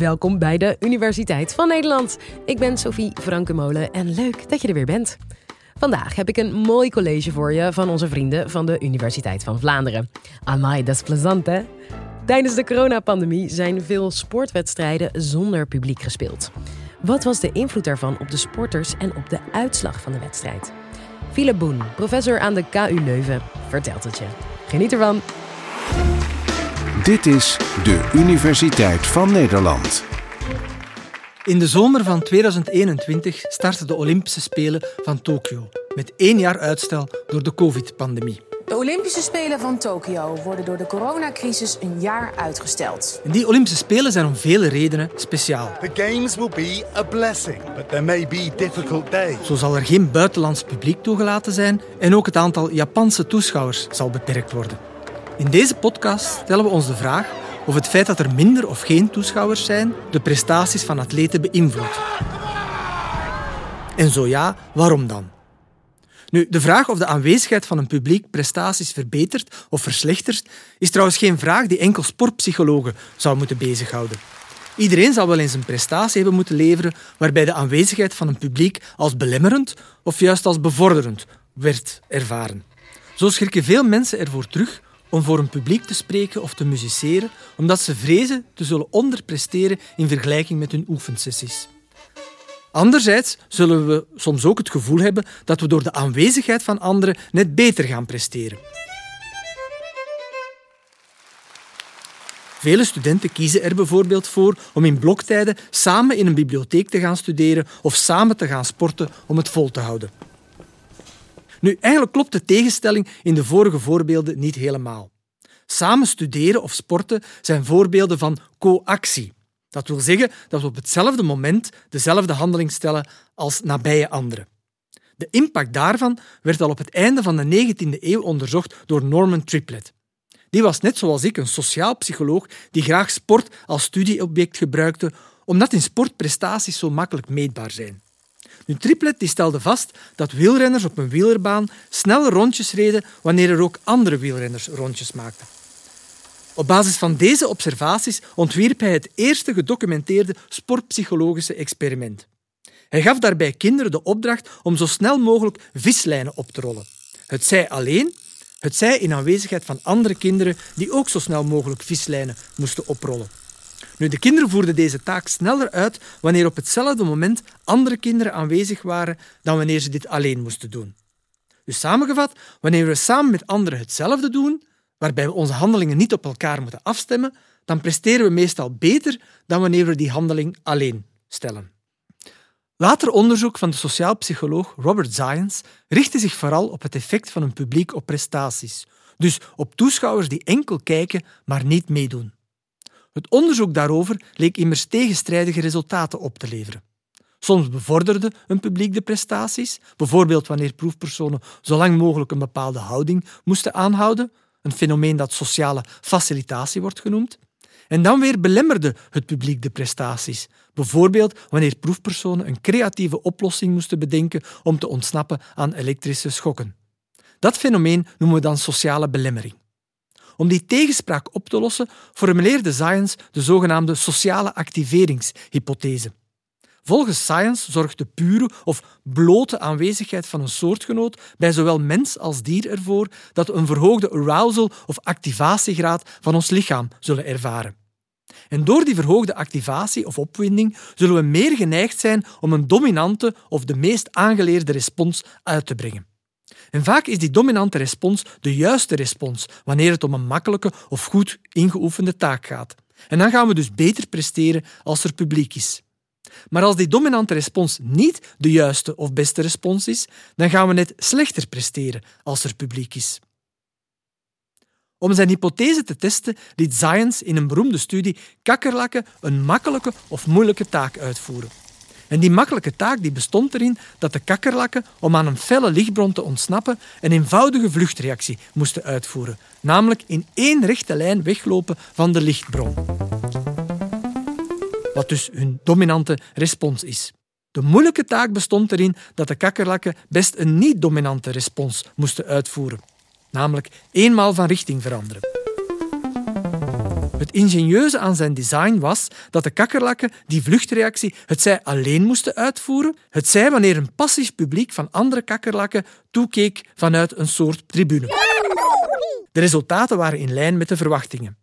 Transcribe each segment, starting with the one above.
Welkom bij de Universiteit van Nederland. Ik ben Sophie Frankenmolen en leuk dat je er weer bent. Vandaag heb ik een mooi college voor je van onze vrienden van de Universiteit van Vlaanderen. Amai, dat is plezant hè? Tijdens de coronapandemie zijn veel sportwedstrijden zonder publiek gespeeld. Wat was de invloed daarvan op de sporters en op de uitslag van de wedstrijd? Philip Boen, professor aan de KU Leuven, vertelt het je. Geniet ervan! Dit is de Universiteit van Nederland. In de zomer van 2021 starten de Olympische Spelen van Tokio, met één jaar uitstel door de COVID-pandemie. De Olympische Spelen van Tokio worden door de coronacrisis een jaar uitgesteld. En die Olympische Spelen zijn om vele redenen speciaal. The games will be a blessing, but there may be difficult days. Zo zal er geen buitenlands publiek toegelaten zijn en ook het aantal Japanse toeschouwers zal beperkt worden. In deze podcast stellen we ons de vraag of het feit dat er minder of geen toeschouwers zijn de prestaties van atleten beïnvloedt. En zo ja, waarom dan? Nu, de vraag of de aanwezigheid van een publiek prestaties verbetert of verslechtert, is trouwens geen vraag die enkel sportpsychologen zou moeten bezighouden. Iedereen zal wel eens een prestatie hebben moeten leveren waarbij de aanwezigheid van een publiek als belemmerend of juist als bevorderend werd ervaren. Zo schrikken veel mensen ervoor terug om voor een publiek te spreken of te musiceren, omdat ze vrezen te zullen onderpresteren in vergelijking met hun oefensessies. Anderzijds zullen we soms ook het gevoel hebben dat we door de aanwezigheid van anderen net beter gaan presteren. Vele studenten kiezen er bijvoorbeeld voor om in bloktijden samen in een bibliotheek te gaan studeren of samen te gaan sporten om het vol te houden. Nu, eigenlijk klopt de tegenstelling in de vorige voorbeelden niet helemaal. Samen studeren of sporten zijn voorbeelden van coactie. Dat wil zeggen dat we op hetzelfde moment dezelfde handeling stellen als nabije anderen. De impact daarvan werd al op het einde van de 19e eeuw onderzocht door Norman Triplett. Die was net zoals ik een sociaal psycholoog die graag sport als studieobject gebruikte, omdat in sport prestaties zo makkelijk meetbaar zijn. Nu, Triplet die stelde vast dat wielrenners op een wielerbaan sneller rondjes reden wanneer er ook andere wielrenners rondjes maakten. Op basis van deze observaties ontwierp hij het eerste gedocumenteerde sportpsychologische experiment. Hij gaf daarbij kinderen de opdracht om zo snel mogelijk vislijnen op te rollen. Het zij alleen, het zij in aanwezigheid van andere kinderen die ook zo snel mogelijk vislijnen moesten oprollen. Nu, de kinderen voerden deze taak sneller uit wanneer op hetzelfde moment andere kinderen aanwezig waren dan wanneer ze dit alleen moesten doen. Dus samengevat, wanneer we samen met anderen hetzelfde doen, waarbij we onze handelingen niet op elkaar moeten afstemmen, dan presteren we meestal beter dan wanneer we die handeling alleen stellen. Later onderzoek van de sociaal psycholoog Robert Zions richtte zich vooral op het effect van een publiek op prestaties, dus op toeschouwers die enkel kijken, maar niet meedoen. Het onderzoek daarover leek immers tegenstrijdige resultaten op te leveren. Soms bevorderde een publiek de prestaties, bijvoorbeeld wanneer proefpersonen zo lang mogelijk een bepaalde houding moesten aanhouden, een fenomeen dat sociale facilitatie wordt genoemd. En dan weer belemmerde het publiek de prestaties, bijvoorbeeld wanneer proefpersonen een creatieve oplossing moesten bedenken om te ontsnappen aan elektrische schokken. Dat fenomeen noemen we dan sociale belemmering. Om die tegenspraak op te lossen, formuleerde Science de zogenaamde sociale activeringshypothese. Volgens Science zorgt de pure of blote aanwezigheid van een soortgenoot bij zowel mens als dier ervoor dat we een verhoogde arousal of activatiegraad van ons lichaam zullen ervaren. En door die verhoogde activatie of opwinding zullen we meer geneigd zijn om een dominante of de meest aangeleerde respons uit te brengen. En vaak is die dominante respons de juiste respons wanneer het om een makkelijke of goed ingeoefende taak gaat. En dan gaan we dus beter presteren als er publiek is. Maar als die dominante respons niet de juiste of beste respons is, dan gaan we net slechter presteren als er publiek is. Om zijn hypothese te testen, liet Science in een beroemde studie kakkerlakken een makkelijke of moeilijke taak uitvoeren. En die makkelijke taak die bestond erin dat de kakkerlakken, om aan een felle lichtbron te ontsnappen, een eenvoudige vluchtreactie moesten uitvoeren, namelijk in één rechte lijn weglopen van de lichtbron. Wat dus hun dominante respons is. De moeilijke taak bestond erin dat de kakkerlakken best een niet-dominante respons moesten uitvoeren, namelijk eenmaal van richting veranderen. Het ingenieuze aan zijn design was dat de kakkerlakken die vluchtreactie het zij alleen moesten uitvoeren, het zij wanneer een passief publiek van andere kakkerlakken toekeek vanuit een soort tribune. De resultaten waren in lijn met de verwachtingen.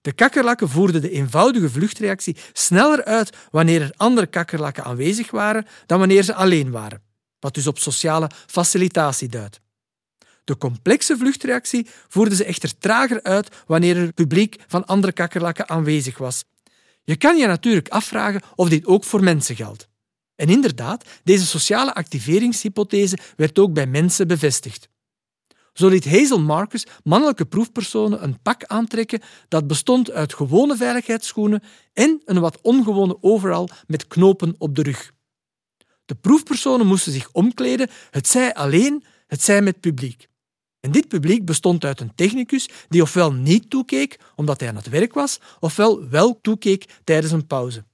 De kakkerlakken voerden de eenvoudige vluchtreactie sneller uit wanneer er andere kakkerlakken aanwezig waren dan wanneer ze alleen waren, wat dus op sociale facilitatie duidt. De complexe vluchtreactie voerden ze echter trager uit wanneer er publiek van andere kakkerlakken aanwezig was. Je kan je natuurlijk afvragen of dit ook voor mensen geldt. En inderdaad, deze sociale activeringshypothese werd ook bij mensen bevestigd. Zo liet Hazel Marcus mannelijke proefpersonen een pak aantrekken dat bestond uit gewone veiligheidsschoenen en een wat ongewone overal met knopen op de rug. De proefpersonen moesten zich omkleden, het zij alleen, het zij met publiek. En dit publiek bestond uit een technicus die ofwel niet toekeek omdat hij aan het werk was, ofwel wel toekeek tijdens een pauze.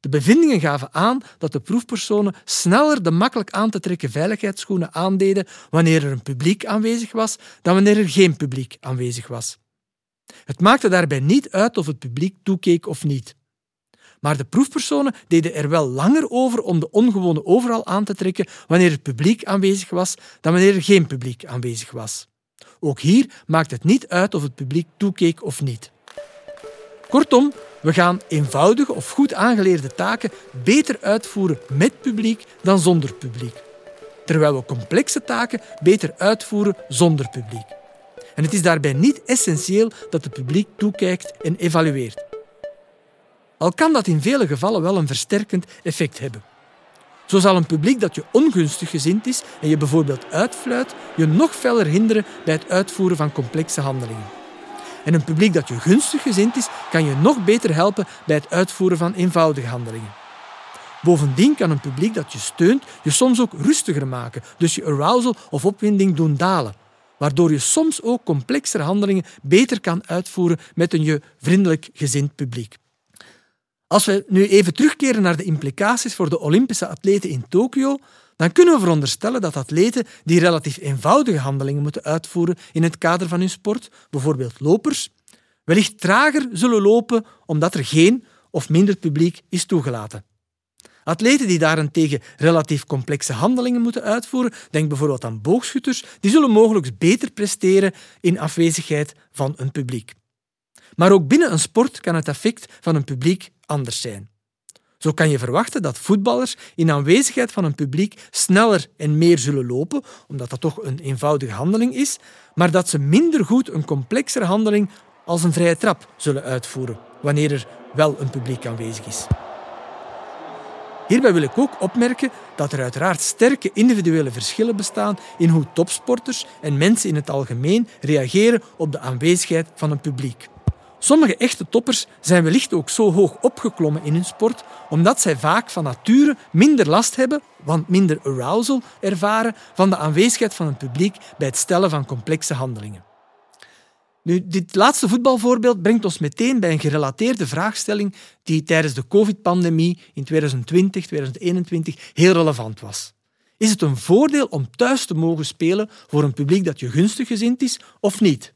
De bevindingen gaven aan dat de proefpersonen sneller de makkelijk aan te trekken veiligheidsschoenen aandeden wanneer er een publiek aanwezig was dan wanneer er geen publiek aanwezig was. Het maakte daarbij niet uit of het publiek toekeek of niet. Maar de proefpersonen deden er wel langer over om de ongewone overal aan te trekken wanneer het publiek aanwezig was dan wanneer er geen publiek aanwezig was. Ook hier maakt het niet uit of het publiek toekeek of niet. Kortom, we gaan eenvoudige of goed aangeleerde taken beter uitvoeren met publiek dan zonder publiek. Terwijl we complexe taken beter uitvoeren zonder publiek. En het is daarbij niet essentieel dat het publiek toekijkt en evalueert. Al kan dat in vele gevallen wel een versterkend effect hebben. Zo zal een publiek dat je ongunstig gezind is en je bijvoorbeeld uitfluit, je nog feller hinderen bij het uitvoeren van complexe handelingen. En een publiek dat je gunstig gezind is, kan je nog beter helpen bij het uitvoeren van eenvoudige handelingen. Bovendien kan een publiek dat je steunt je soms ook rustiger maken, dus je arousal of opwinding doen dalen, waardoor je soms ook complexere handelingen beter kan uitvoeren met een je vriendelijk gezind publiek. Als we nu even terugkeren naar de implicaties voor de Olympische atleten in Tokio, dan kunnen we veronderstellen dat atleten die relatief eenvoudige handelingen moeten uitvoeren in het kader van hun sport, bijvoorbeeld lopers, wellicht trager zullen lopen omdat er geen of minder publiek is toegelaten. Atleten die daarentegen relatief complexe handelingen moeten uitvoeren, denk bijvoorbeeld aan boogschutters, die zullen mogelijk beter presteren in afwezigheid van een publiek. Maar ook binnen een sport kan het effect van een publiek anders zijn. Zo kan je verwachten dat voetballers in aanwezigheid van een publiek sneller en meer zullen lopen, omdat dat toch een eenvoudige handeling is, maar dat ze minder goed een complexere handeling als een vrije trap zullen uitvoeren, wanneer er wel een publiek aanwezig is. Hierbij wil ik ook opmerken dat er uiteraard sterke individuele verschillen bestaan in hoe topsporters en mensen in het algemeen reageren op de aanwezigheid van een publiek. Sommige echte toppers zijn wellicht ook zo hoog opgeklommen in hun sport omdat zij vaak van nature minder last hebben, want minder arousal ervaren van de aanwezigheid van een publiek bij het stellen van complexe handelingen. Nu, dit laatste voetbalvoorbeeld brengt ons meteen bij een gerelateerde vraagstelling die tijdens de COVID-pandemie in 2020, 2021 heel relevant was. Is het een voordeel om thuis te mogen spelen voor een publiek dat je gunstig gezind is of niet?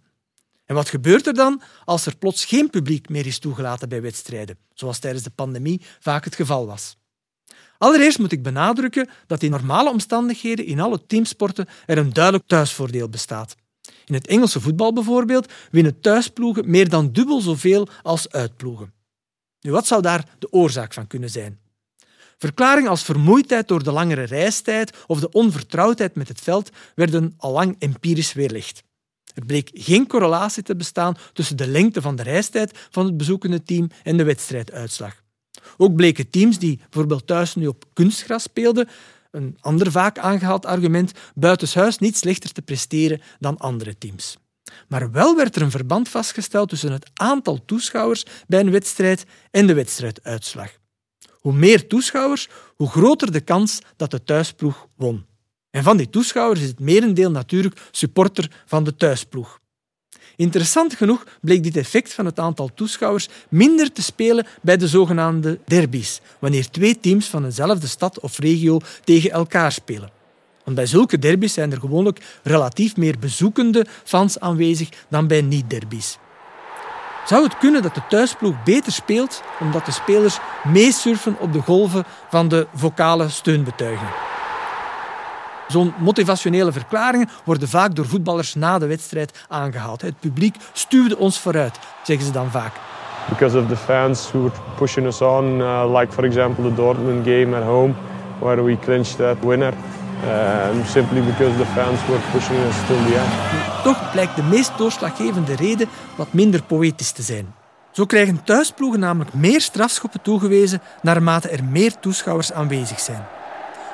En wat gebeurt er dan als er plots geen publiek meer is toegelaten bij wedstrijden, zoals tijdens de pandemie vaak het geval was? Allereerst moet ik benadrukken dat in normale omstandigheden in alle teamsporten er een duidelijk thuisvoordeel bestaat. In het Engelse voetbal bijvoorbeeld winnen thuisploegen meer dan dubbel zoveel als uitploegen. Nu, wat zou daar de oorzaak van kunnen zijn? Verklaringen als vermoeidheid door de langere reistijd of de onvertrouwdheid met het veld werden al lang empirisch weerlegd. Er bleek geen correlatie te bestaan tussen de lengte van de reistijd van het bezoekende team en de wedstrijduitslag. Ook bleken teams die bijvoorbeeld thuis nu op kunstgras speelden, een ander vaak aangehaald argument, buitenshuis niet slechter te presteren dan andere teams. Maar wel werd er een verband vastgesteld tussen het aantal toeschouwers bij een wedstrijd en de wedstrijduitslag. Hoe meer toeschouwers, hoe groter de kans dat de thuisploeg won. En van die toeschouwers is het merendeel natuurlijk supporter van de thuisploeg. Interessant genoeg bleek dit effect van het aantal toeschouwers minder te spelen bij de zogenaamde derbies, wanneer twee teams van eenzelfde stad of regio tegen elkaar spelen. Want bij zulke derbies zijn er gewoonlijk relatief meer bezoekende fans aanwezig dan bij niet-derbies. Zou het kunnen dat de thuisploeg beter speelt omdat de spelers meesurfen op de golven van de vocale steunbetuiging? Zo'n motivationele verklaringen worden vaak door voetballers na de wedstrijd aangehaald. Het publiek stuwde ons vooruit, zeggen ze dan vaak. Because of the fans who were pushing us on, uh, like for example the Dortmund game at home, where we clinched that winner. Uh, simply because the fans were pushing us till the end. Toch blijkt de meest doorslaggevende reden wat minder poëtisch te zijn. Zo krijgen thuisploegen namelijk meer strafschoppen toegewezen naarmate er meer toeschouwers aanwezig zijn.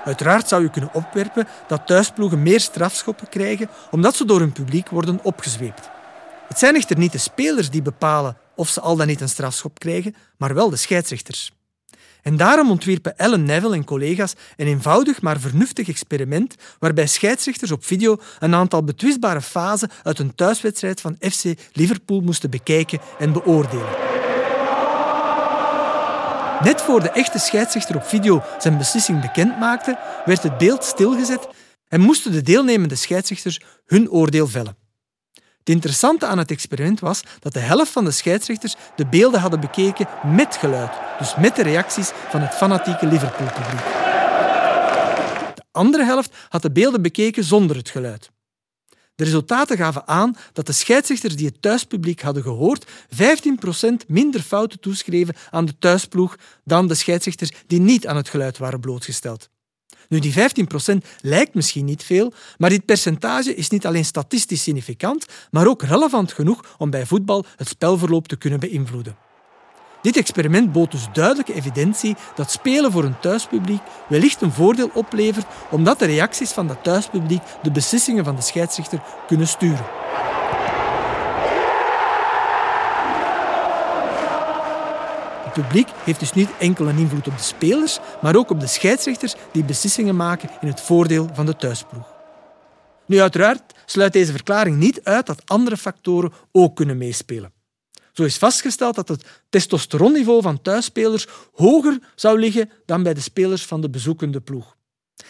Uiteraard zou je kunnen opwerpen dat thuisploegen meer strafschoppen krijgen omdat ze door hun publiek worden opgezweept. Het zijn echter niet de spelers die bepalen of ze al dan niet een strafschop krijgen, maar wel de scheidsrechters. En daarom ontwierpen Ellen Neville en collega's een eenvoudig maar vernuftig experiment waarbij scheidsrechters op video een aantal betwistbare fasen uit een thuiswedstrijd van FC Liverpool moesten bekijken en beoordelen. Net voor de echte scheidsrechter op video zijn beslissing bekend maakte, werd het beeld stilgezet en moesten de deelnemende scheidsrechters hun oordeel vellen. Het interessante aan het experiment was dat de helft van de scheidsrechters de beelden hadden bekeken met geluid, dus met de reacties van het fanatieke Liverpool-publiek. De andere helft had de beelden bekeken zonder het geluid. De resultaten gaven aan dat de scheidsrechters die het thuispubliek hadden gehoord 15% minder fouten toeschreven aan de thuisploeg dan de scheidsrechters die niet aan het geluid waren blootgesteld. Nu, die 15% lijkt misschien niet veel, maar dit percentage is niet alleen statistisch significant, maar ook relevant genoeg om bij voetbal het spelverloop te kunnen beïnvloeden. Dit experiment bood dus duidelijke evidentie dat spelen voor een thuispubliek wellicht een voordeel oplevert omdat de reacties van dat thuispubliek de beslissingen van de scheidsrechter kunnen sturen. Het publiek heeft dus niet enkel een invloed op de spelers, maar ook op de scheidsrechters die beslissingen maken in het voordeel van de thuisploeg. Nu, uiteraard sluit deze verklaring niet uit dat andere factoren ook kunnen meespelen. Zo is vastgesteld dat het testosteronniveau van thuisspelers hoger zou liggen dan bij de spelers van de bezoekende ploeg.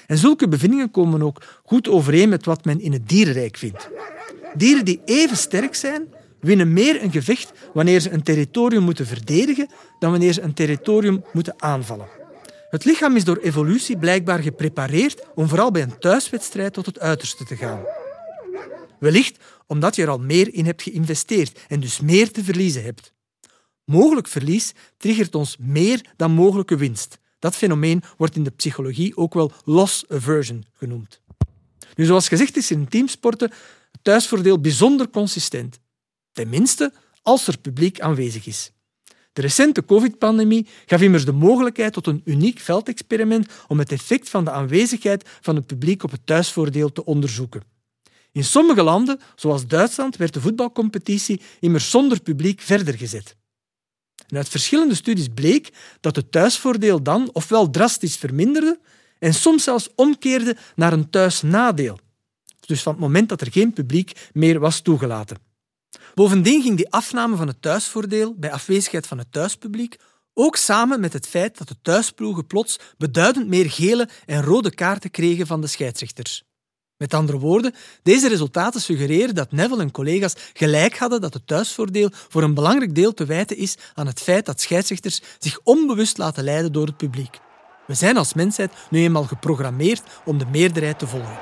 En zulke bevindingen komen ook goed overeen met wat men in het dierenrijk vindt. Dieren die even sterk zijn, winnen meer een gevecht wanneer ze een territorium moeten verdedigen dan wanneer ze een territorium moeten aanvallen. Het lichaam is door evolutie blijkbaar geprepareerd om vooral bij een thuiswedstrijd tot het uiterste te gaan. Wellicht omdat je er al meer in hebt geïnvesteerd en dus meer te verliezen hebt. Mogelijk verlies triggert ons meer dan mogelijke winst. Dat fenomeen wordt in de psychologie ook wel loss aversion genoemd. Nu, zoals gezegd is in teamsporten het thuisvoordeel bijzonder consistent. Tenminste, als er publiek aanwezig is. De recente COVID-pandemie gaf immers de mogelijkheid tot een uniek veldexperiment om het effect van de aanwezigheid van het publiek op het thuisvoordeel te onderzoeken. In sommige landen, zoals Duitsland, werd de voetbalcompetitie immers zonder publiek verder gezet. En uit verschillende studies bleek dat het thuisvoordeel dan ofwel drastisch verminderde en soms zelfs omkeerde naar een thuisnadeel. Dus van het moment dat er geen publiek meer was toegelaten. Bovendien ging die afname van het thuisvoordeel bij afwezigheid van het thuispubliek ook samen met het feit dat de thuisploegen plots beduidend meer gele en rode kaarten kregen van de scheidsrechters. Met andere woorden, deze resultaten suggereren dat Neville en collega's gelijk hadden dat het thuisvoordeel voor een belangrijk deel te wijten is aan het feit dat scheidsrechters zich onbewust laten leiden door het publiek. We zijn als mensheid nu eenmaal geprogrammeerd om de meerderheid te volgen.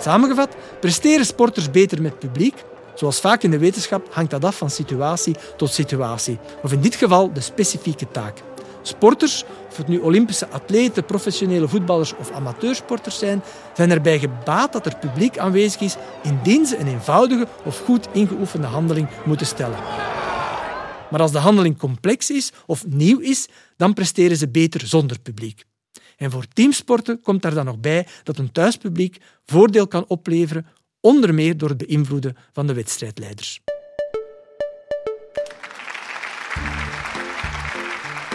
Samengevat, presteren sporters beter met publiek? Zoals vaak in de wetenschap hangt dat af van situatie tot situatie, of in dit geval de specifieke taak. Sporters, of het nu Olympische atleten, professionele voetballers of amateursporters zijn, zijn erbij gebaat dat er publiek aanwezig is indien ze een eenvoudige of goed ingeoefende handeling moeten stellen. Maar als de handeling complex is of nieuw is, dan presteren ze beter zonder publiek. En voor teamsporten komt daar dan nog bij dat een thuispubliek voordeel kan opleveren, onder meer door het beïnvloeden van de wedstrijdleiders.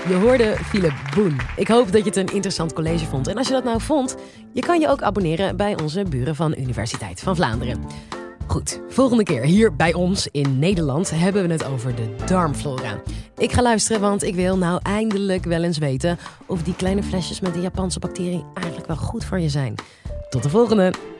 Je hoorde Philip Boen. Ik hoop dat je het een interessant college vond. En als je dat nou vond, je kan je ook abonneren bij onze buren van Universiteit van Vlaanderen. Goed, volgende keer hier bij ons in Nederland hebben we het over de darmflora. Ik ga luisteren, want ik wil nou eindelijk wel eens weten of die kleine flesjes met de Japanse bacterie eigenlijk wel goed voor je zijn. Tot de volgende!